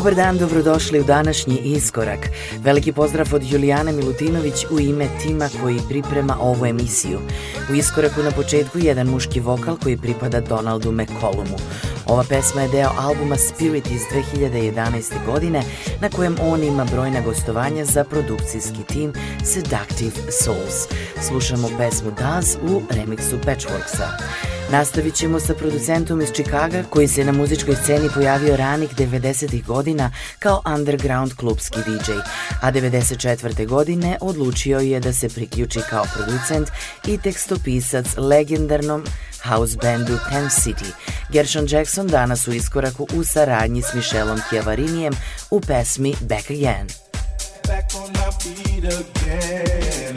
Dobar dan, dobrodošli u današnji iskorak. Veliki pozdrav od Julijane Milutinović u ime tima koji priprema ovu emisiju. U iskoraku na početku jedan muški vokal koji pripada Donaldu McCollumu. Ova pesma je deo albuma Spirit iz 2011. godine na kojem on ima brojna gostovanja za produkcijski tim Seductive Souls. Slušamo pesmu Daz u remiksu Patchworksa. Nastavit ćemo sa producentom iz Čikaga koji se na muzičkoj sceni pojavio ranih 90. godina kao underground klubski DJ, a 94. godine odlučio je da se priključi kao producent i tekstopisac legendarnom house bandu Ten City. Gershon Jackson danas u iskoraku u saradnji s Michelom Chiavarinijem u pesmi Back Again. Back on my feet again.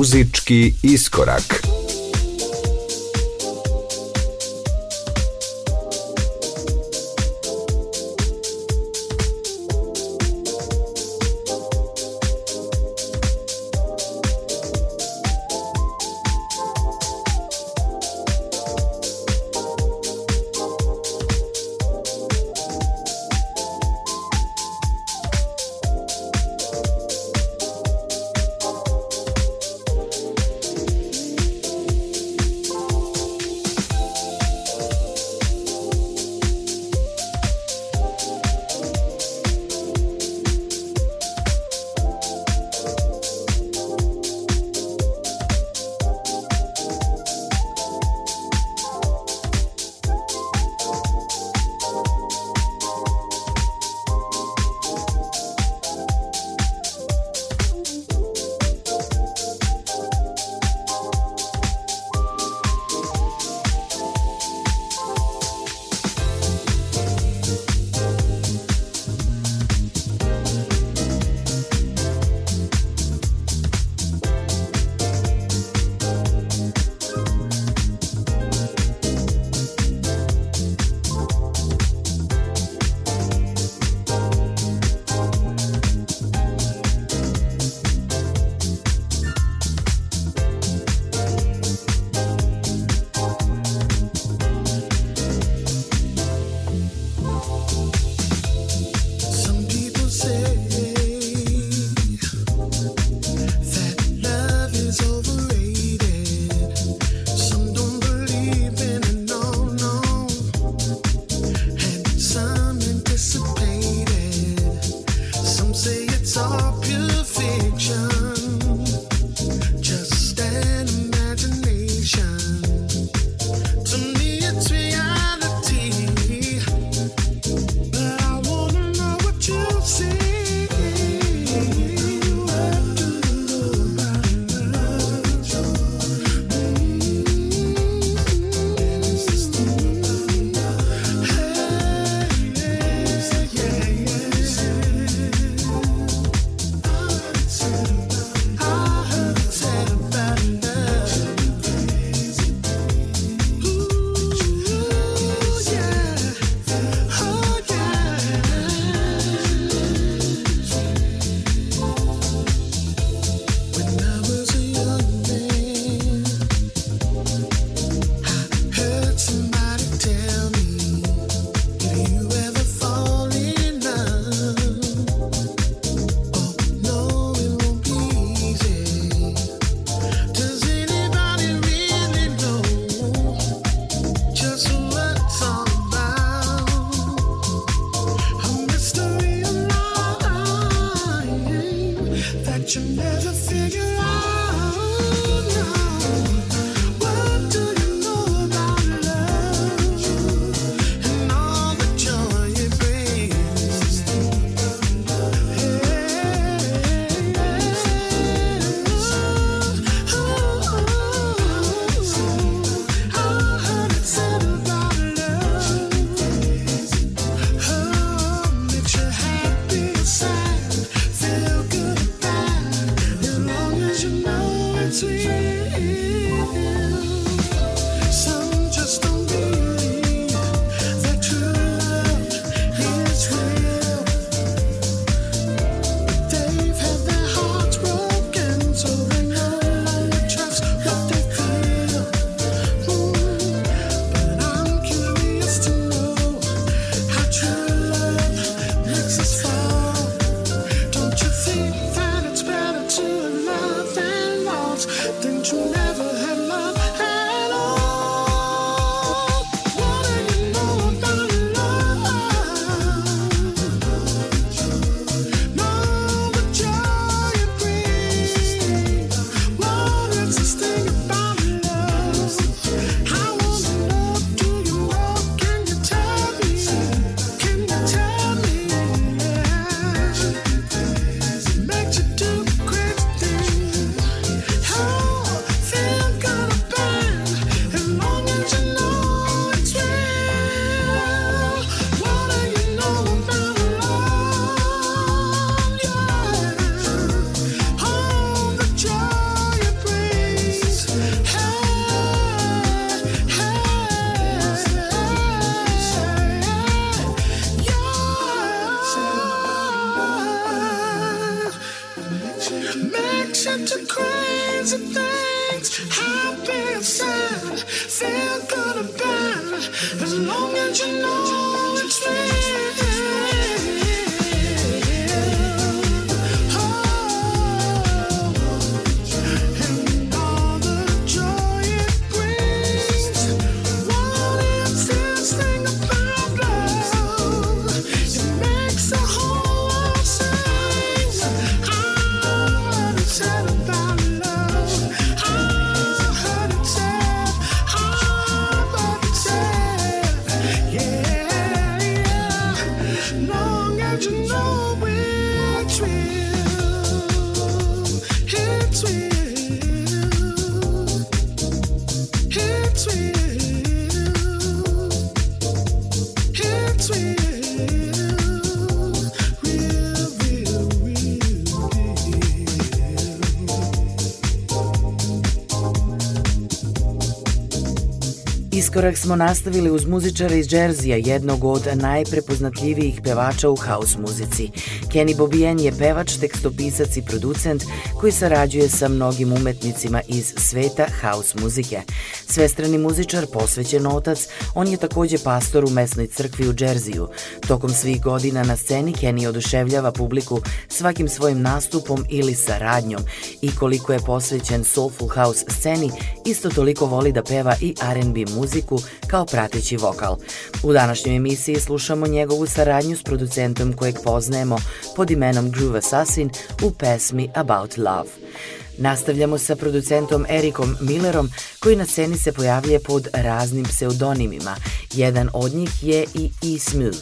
Muzički iskorak. Iskorak smo nastavili uz muzičara iz Džerzija, jednog od najprepoznatljivijih pevača u house muzici. Kenny Bobien je pevač, tekstopisac i producent koji sarađuje sa mnogim umetnicima iz sveta house muzike. Svestrani muzičar, posvećen otac, on je takođe pastor u mesnoj crkvi u Džerziju. Tokom svih godina na sceni Kenny oduševljava publiku svakim svojim nastupom ili saradnjom i koliko je posvećen soulful house sceni, isto toliko voli da peva i R&B muziku kao prateći vokal. U današnjoj emisiji slušamo njegovu saradnju s producentom kojeg poznajemo pod imenom Groove Assassin u pesmi About Love. Nastavljamo sa producentom Erikom Millerom koji na sceni se pojavljuje pod raznim pseudonimima. Jedan od njih je i E-Smooth.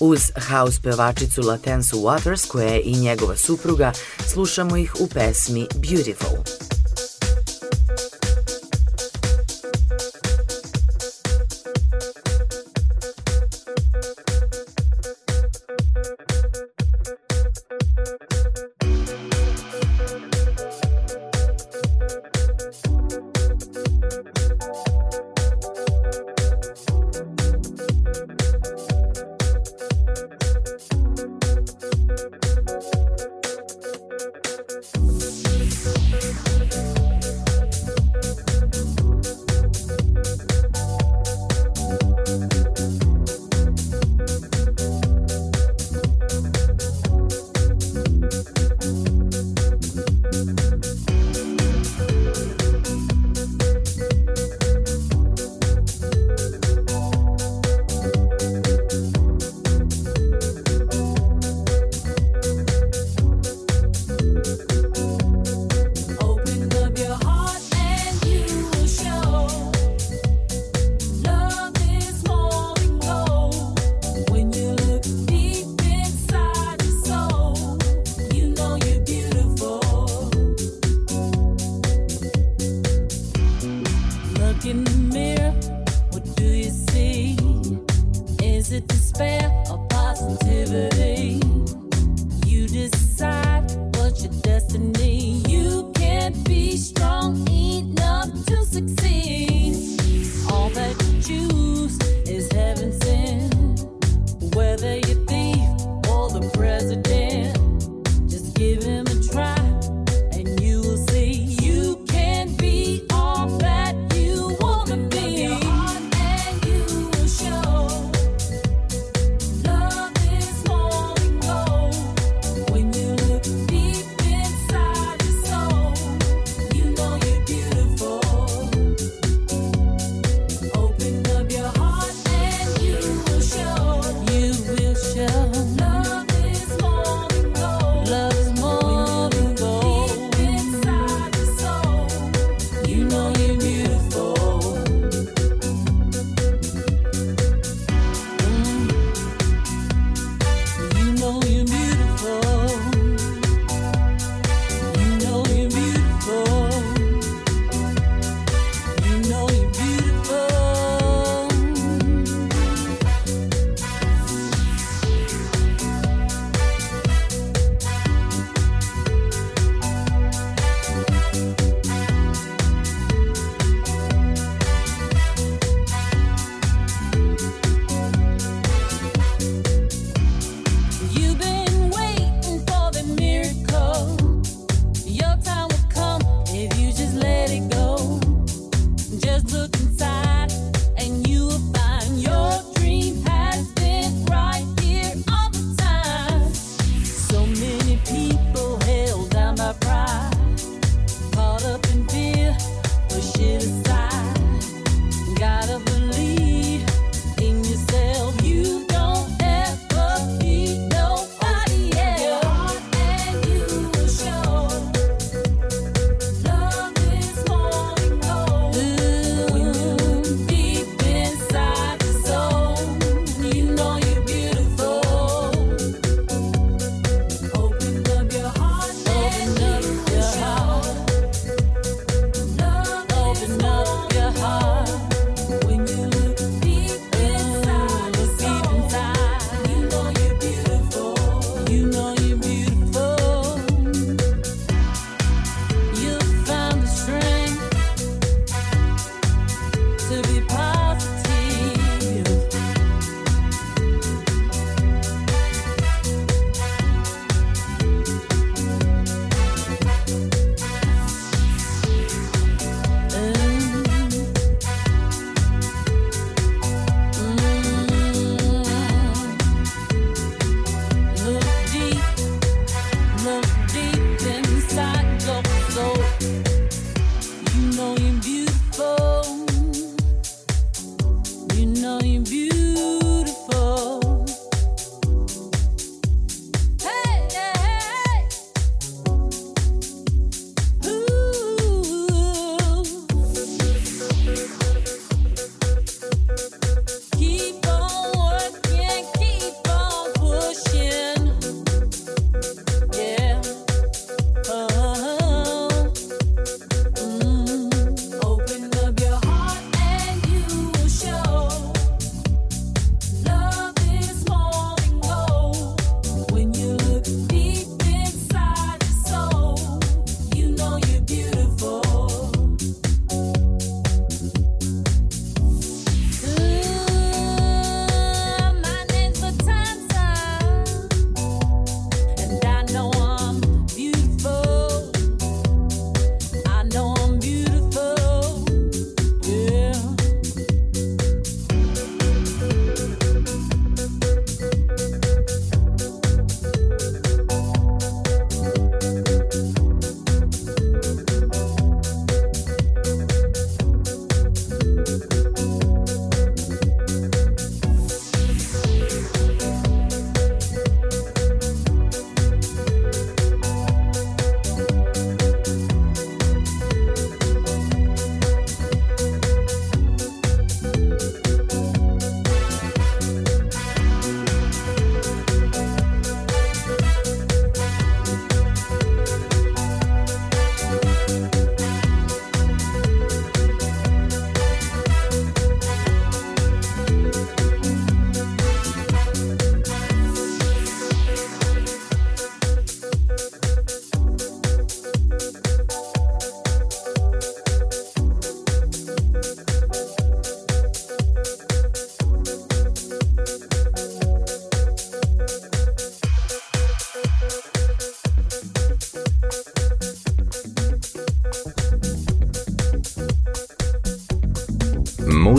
Uz house pevačicu Latensu Waters koja je i njegova supruga, slušamo ih u pesmi Beautiful.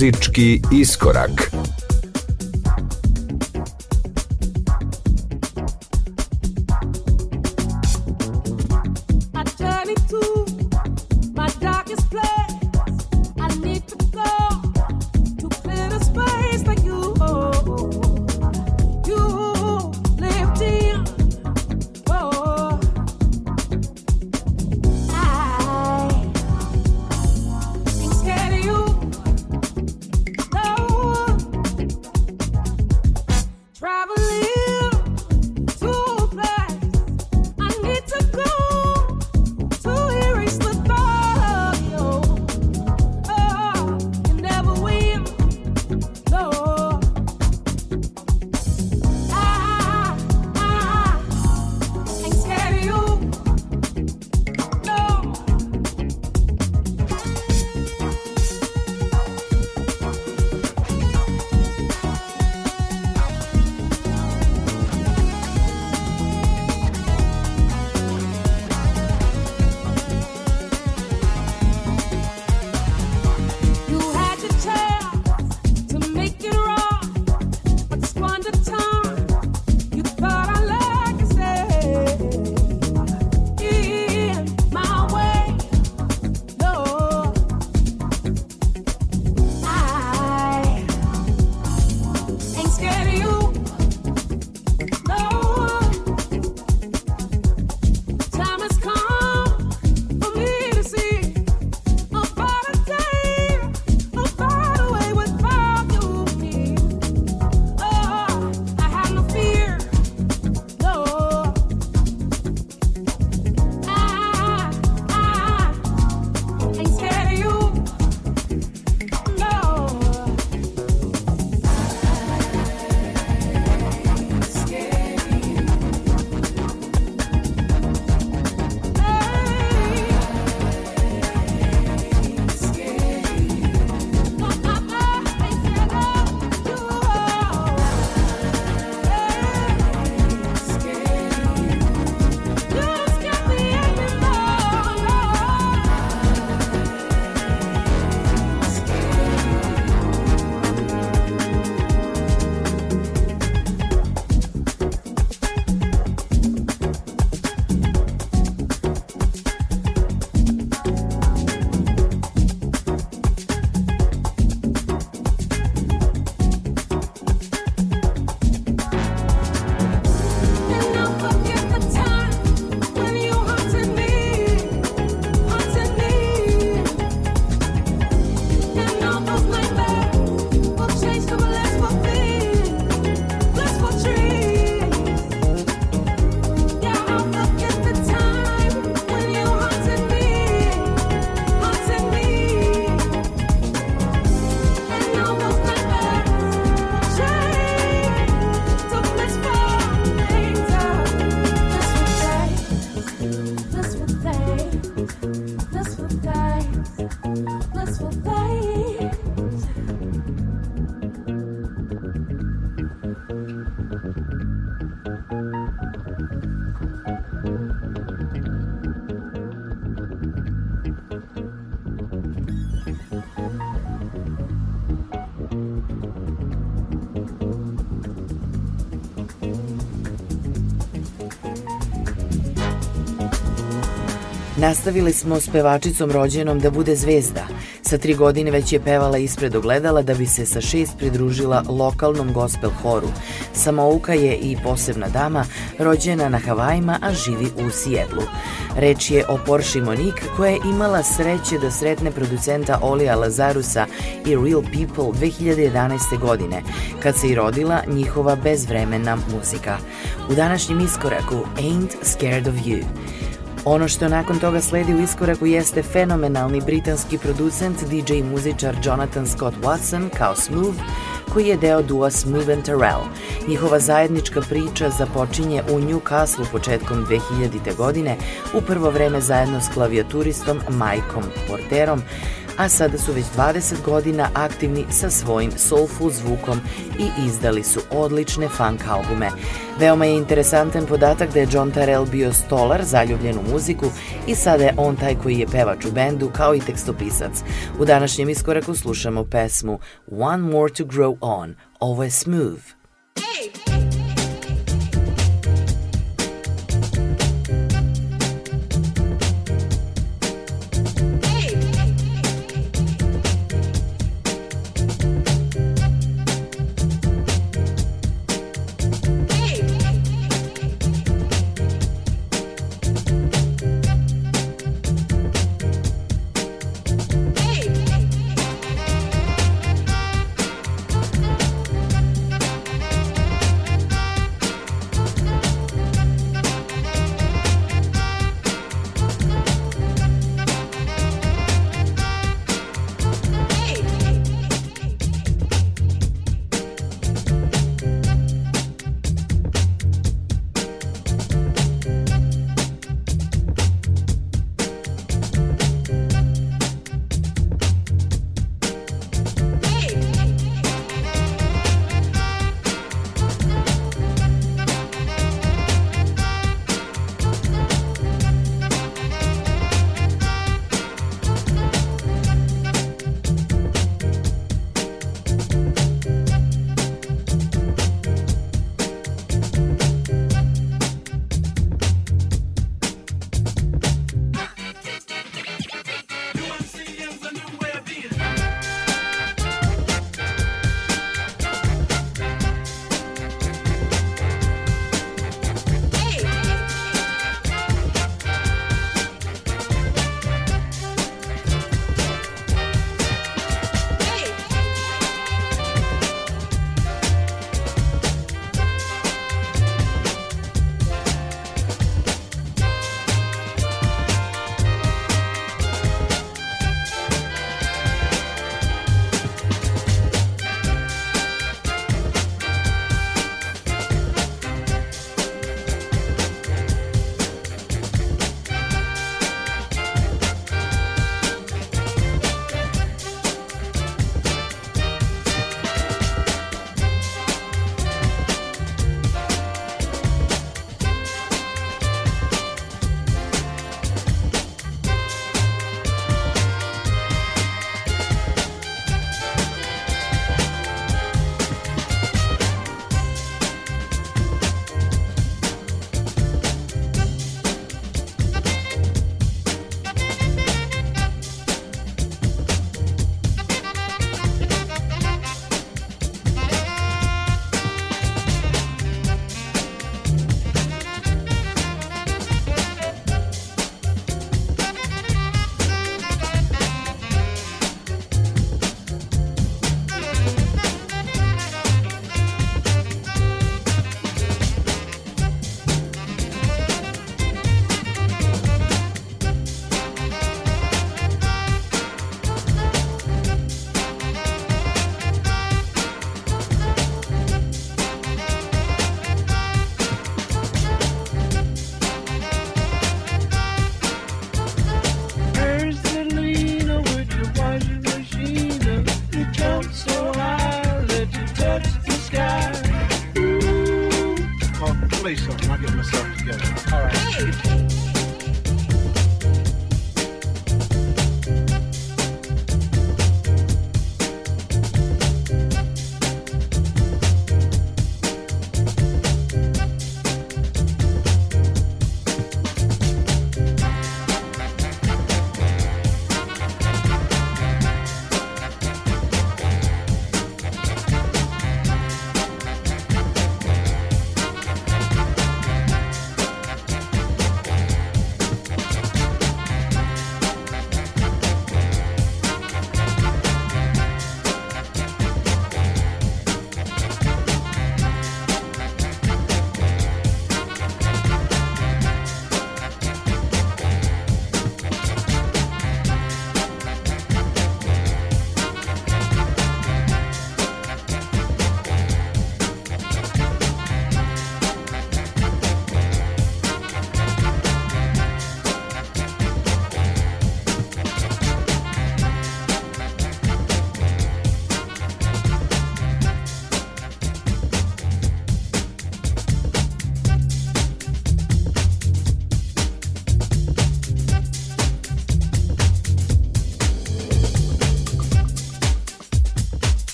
Muzički iskorak. Nastavili smo s pevačicom rođenom da bude zvezda. Sa tri godine već je pevala ispred ogledala da bi se sa šest pridružila lokalnom gospel horu. Samouka je i posebna dama, rođena na Havajima, a živi u Sijedlu. Reč je o Porsche Monique koja je imala sreće da sretne producenta Olija Lazarusa i Real People 2011. godine, kad se i rodila njihova bezvremena muzika. U današnjem iskoraku Ain't Scared of You. Ono što nakon toga sledi u iskoraku jeste fenomenalni britanski producent, DJ i muzičar Jonathan Scott Watson kao Smooth, koji je deo dua Smooth and Terrell. Njihova zajednička priča započinje u Newcastle početkom 2000. godine, u prvo vreme zajedno s klavijaturistom Mikeom Porterom, a sada su već 20 godina aktivni sa svojim soulful zvukom i izdali su odlične funk albume. Veoma je interesantan podatak da je John Tarell bio stolar zaljubljen u muziku i sada je on taj koji je pevač u bendu kao i tekstopisac. U današnjem iskoraku slušamo pesmu One More to Grow On. Ovo je Smooth.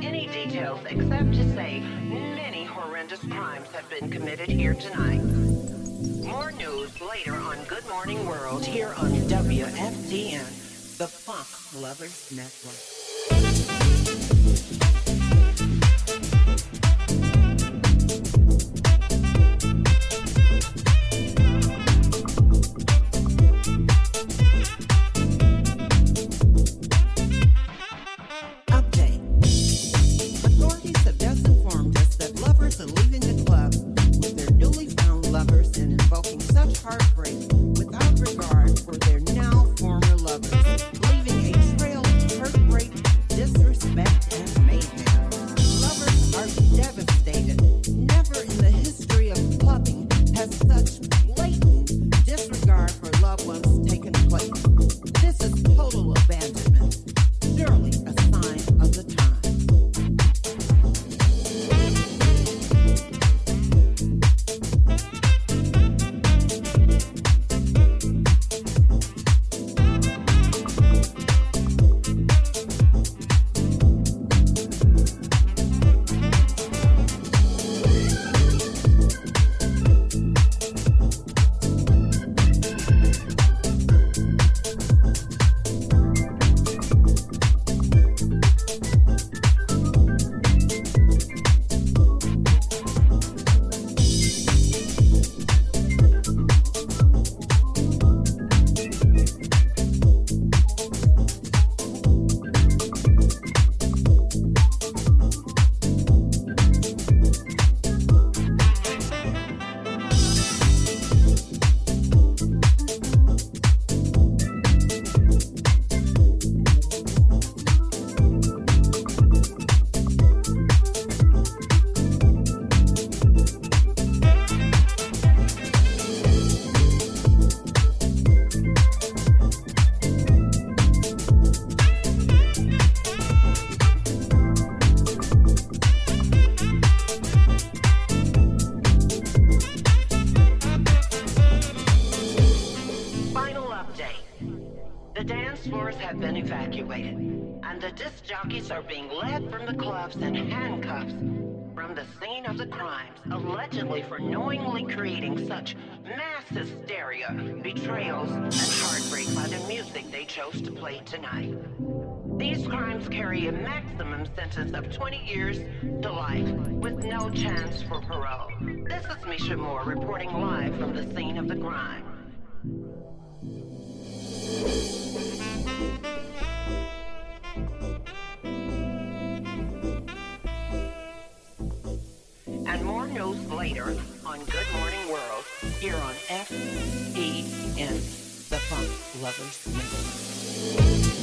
Any details except to say many horrendous crimes have been committed here tonight. More news later on Good Morning World here on WFTN, the Funk Lovers Network. Sentence of 20 years to life with no chance for parole. This is Misha Moore reporting live from the scene of the crime. And more news later on Good Morning World here on FEN, the Funk Lovers Network.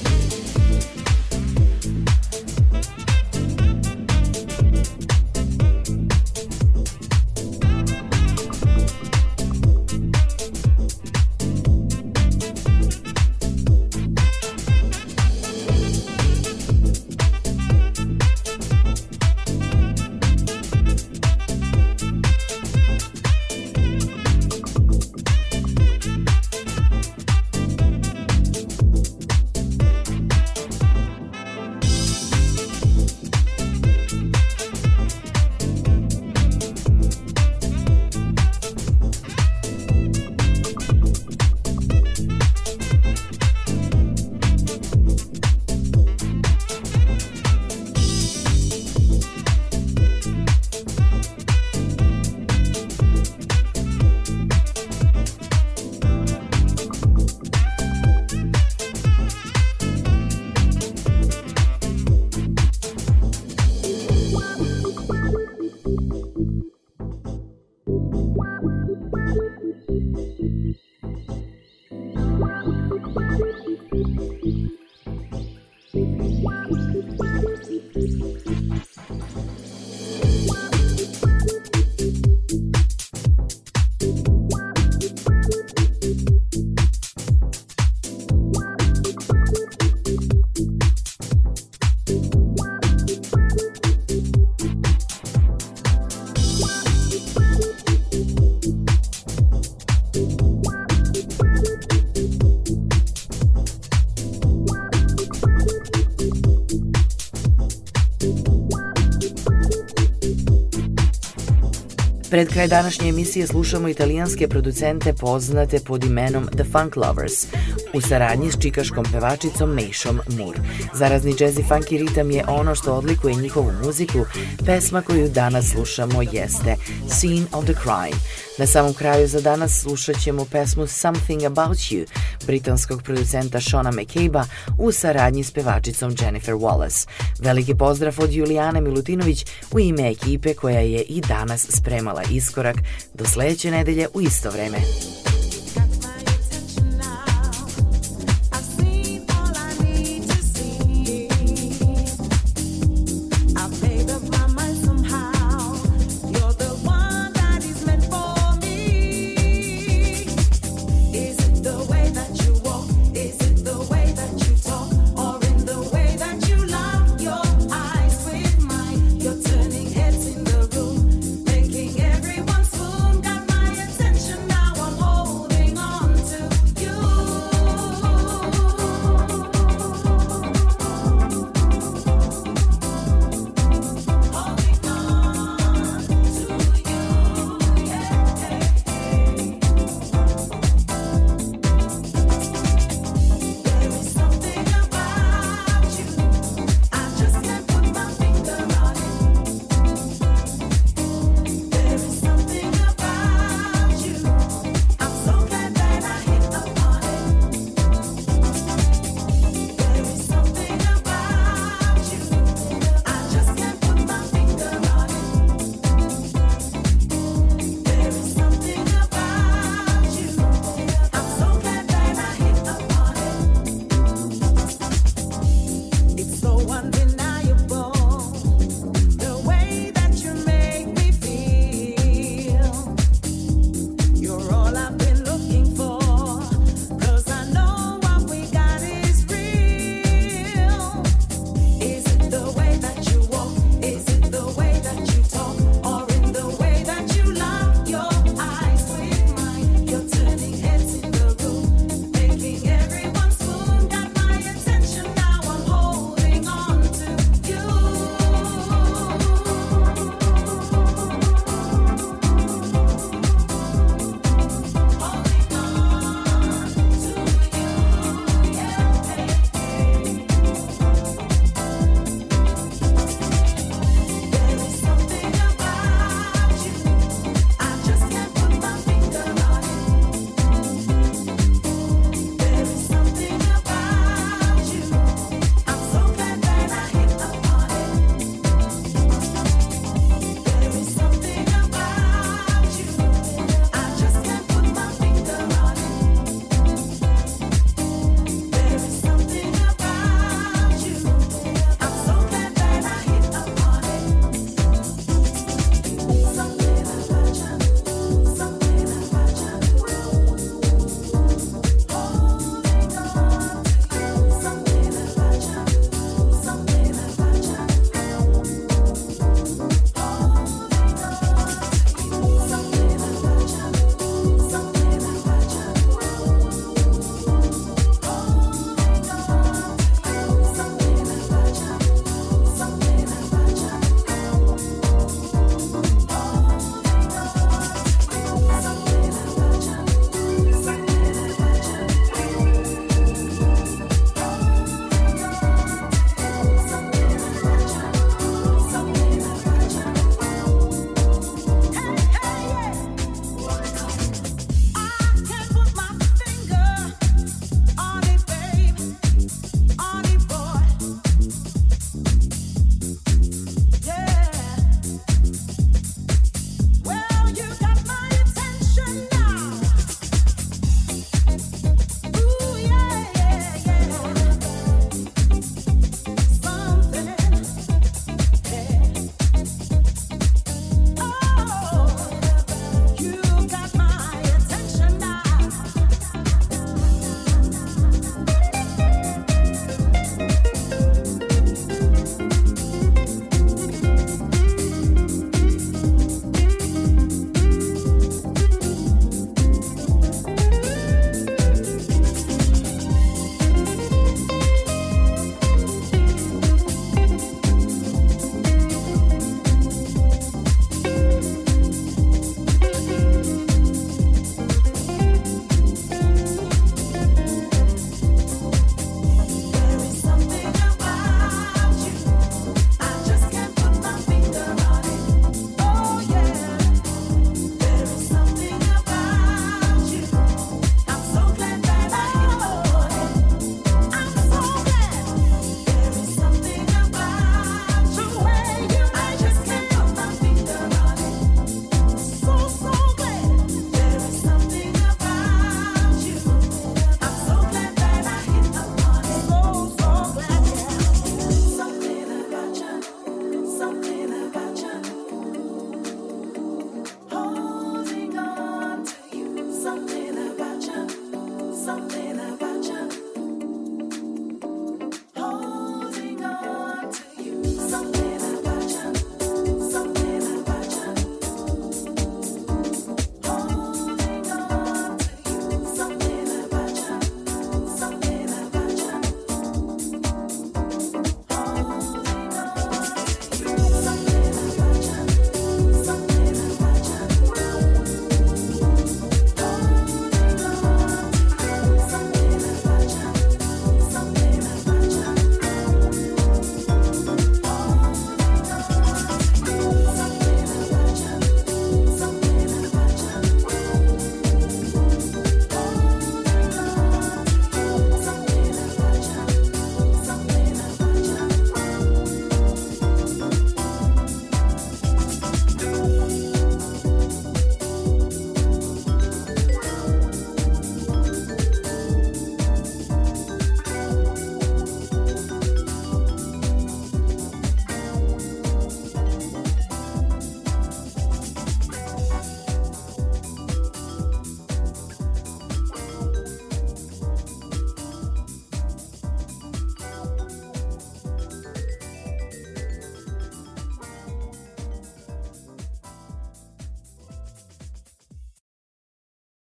Pred kraj današnje emisije slušamo italijanske producente poznate pod imenom The Funk Lovers u saradnji s čikaškom pevačicom Nation Moore. Zarazni jazz i funky ritam je ono što odlikuje njihovu muziku. Pesma koju danas slušamo jeste Scene of the Crime. Na samom kraju za danas slušat ćemo pesmu Something About You britanskog producenta Shona McCabe-a u saradnji s pevačicom Jennifer Wallace. Veliki pozdrav od Julijane Milutinović u ime ekipe koja je i danas spremala iskorak do sledeće nedelje u isto vreme.